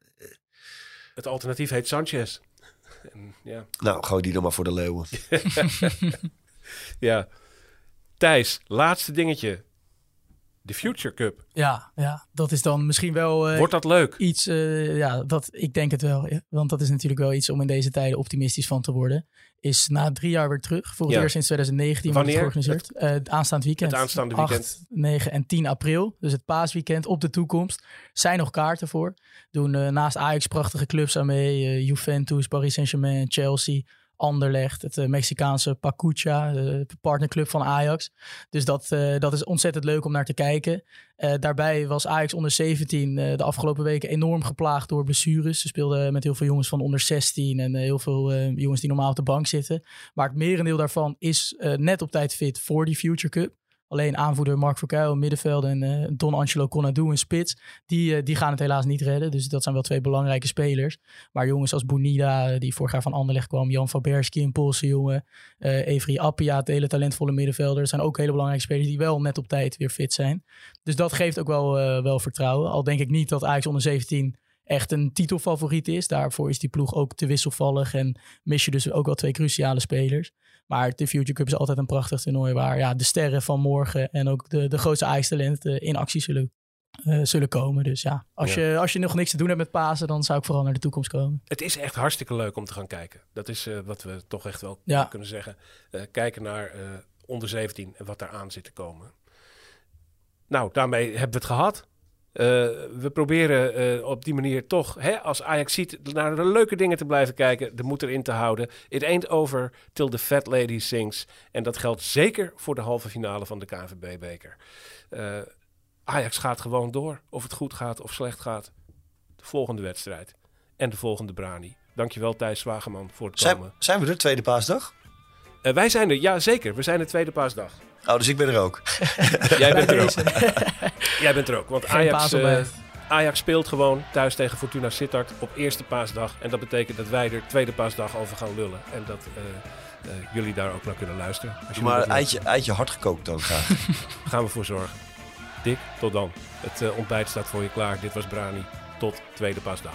het alternatief heet Sanchez. [LAUGHS] En, ja. nou, gooi die dan maar voor de leeuwen. [LAUGHS] ja. Thijs, laatste dingetje. De Future Cup. Ja, ja, dat is dan misschien wel eh, Wordt dat leuk? iets, eh, ja, dat, ik denk het wel. ja. Want dat is natuurlijk wel iets om in deze tijden optimistisch van te worden. Is na drie jaar weer terug. Voor het Ja. eerst sinds 2019 wordt het georganiseerd. Eh, Het aanstaand weekend. Het aanstaande weekend. 8, 9 en 10 april. Dus het paasweekend op de toekomst. Zijn nog kaarten voor. Doen naast Ajax prachtige clubs aan mee. Juventus, Paris Saint-Germain, Chelsea. Anderlecht, het eh, Mexicaanse Pacucha, de partnerclub van Ajax. Dus dat, eh, dat is ontzettend leuk om naar te kijken. Eh, daarbij was Ajax onder 17 eh, de afgelopen weken enorm geplaagd door blessures. Ze speelden met heel veel jongens van onder 16 en heel veel jongens die normaal op de bank zitten. Maar het merendeel daarvan is net op tijd fit voor die Future Cup. Alleen aanvoerder Mark Verkuil middenveld en eh, Don Angelo Conadou in spits. Die, eh, die gaan het helaas niet redden. Dus dat zijn wel twee belangrijke spelers. Maar jongens als Bonida, eh, die vorig jaar van Anderlecht kwam. Jan van Berski, een Poolse jongen. eh Evry Appia, het hele talentvolle middenvelder. Zijn ook hele belangrijke spelers die wel net op tijd weer fit zijn. Dus dat geeft ook wel, wel vertrouwen. Al denk ik niet dat Ajax onder 17 echt een titelfavoriet is. Daarvoor is die ploeg ook te wisselvallig. En mis je dus ook wel twee cruciale spelers. Maar de Future Cup is altijd een prachtig toernooi waar ja, de sterren van morgen en ook de, de grootste Ajax-talenten in actie zullen, eh, zullen komen. Dus ja, als, Ja. Je, als je nog niks te doen hebt met Pasen, dan zou ik vooral naar de toekomst komen. Het is echt hartstikke leuk om te gaan kijken. Dat is eh, wat we toch echt wel Ja. kunnen zeggen. Eh, kijken naar onder 17 en wat daar aan zit te komen. Nou, daarmee hebben we het gehad. Eh, we proberen eh, op die manier toch, hè, als Ajax ziet, naar de leuke dingen te blijven kijken. De moed erin te houden. It ain't over till the fat lady sings. En dat geldt zeker voor de halve finale van de KNVB-beker. Eh, Ajax gaat gewoon door. Of het goed gaat of slecht gaat. De volgende wedstrijd. En de volgende Brani. Dankjewel Thijs Zwageman voor het komen. zijn we er tweede paasdag? Wij zijn er, ja zeker. We zijn de tweede paasdag. Oh, dus ik ben er ook. [LAUGHS] Jij bent er ook. [LAUGHS] Jij bent er ook. Want Geen Ajax, eh. Ajax speelt gewoon thuis tegen Fortuna Sittard op eerste paasdag. En dat betekent dat wij er tweede paasdag over gaan lullen. En dat eh, eh, jullie daar ook naar kunnen luisteren. Als Maar eitje, eitje hard gekookt dan graag. vinden, [LAUGHS] gaan we voor zorgen. Dick, tot dan. Het eh, ontbijt staat voor je klaar. Dit was Brani. Tot tweede paasdag.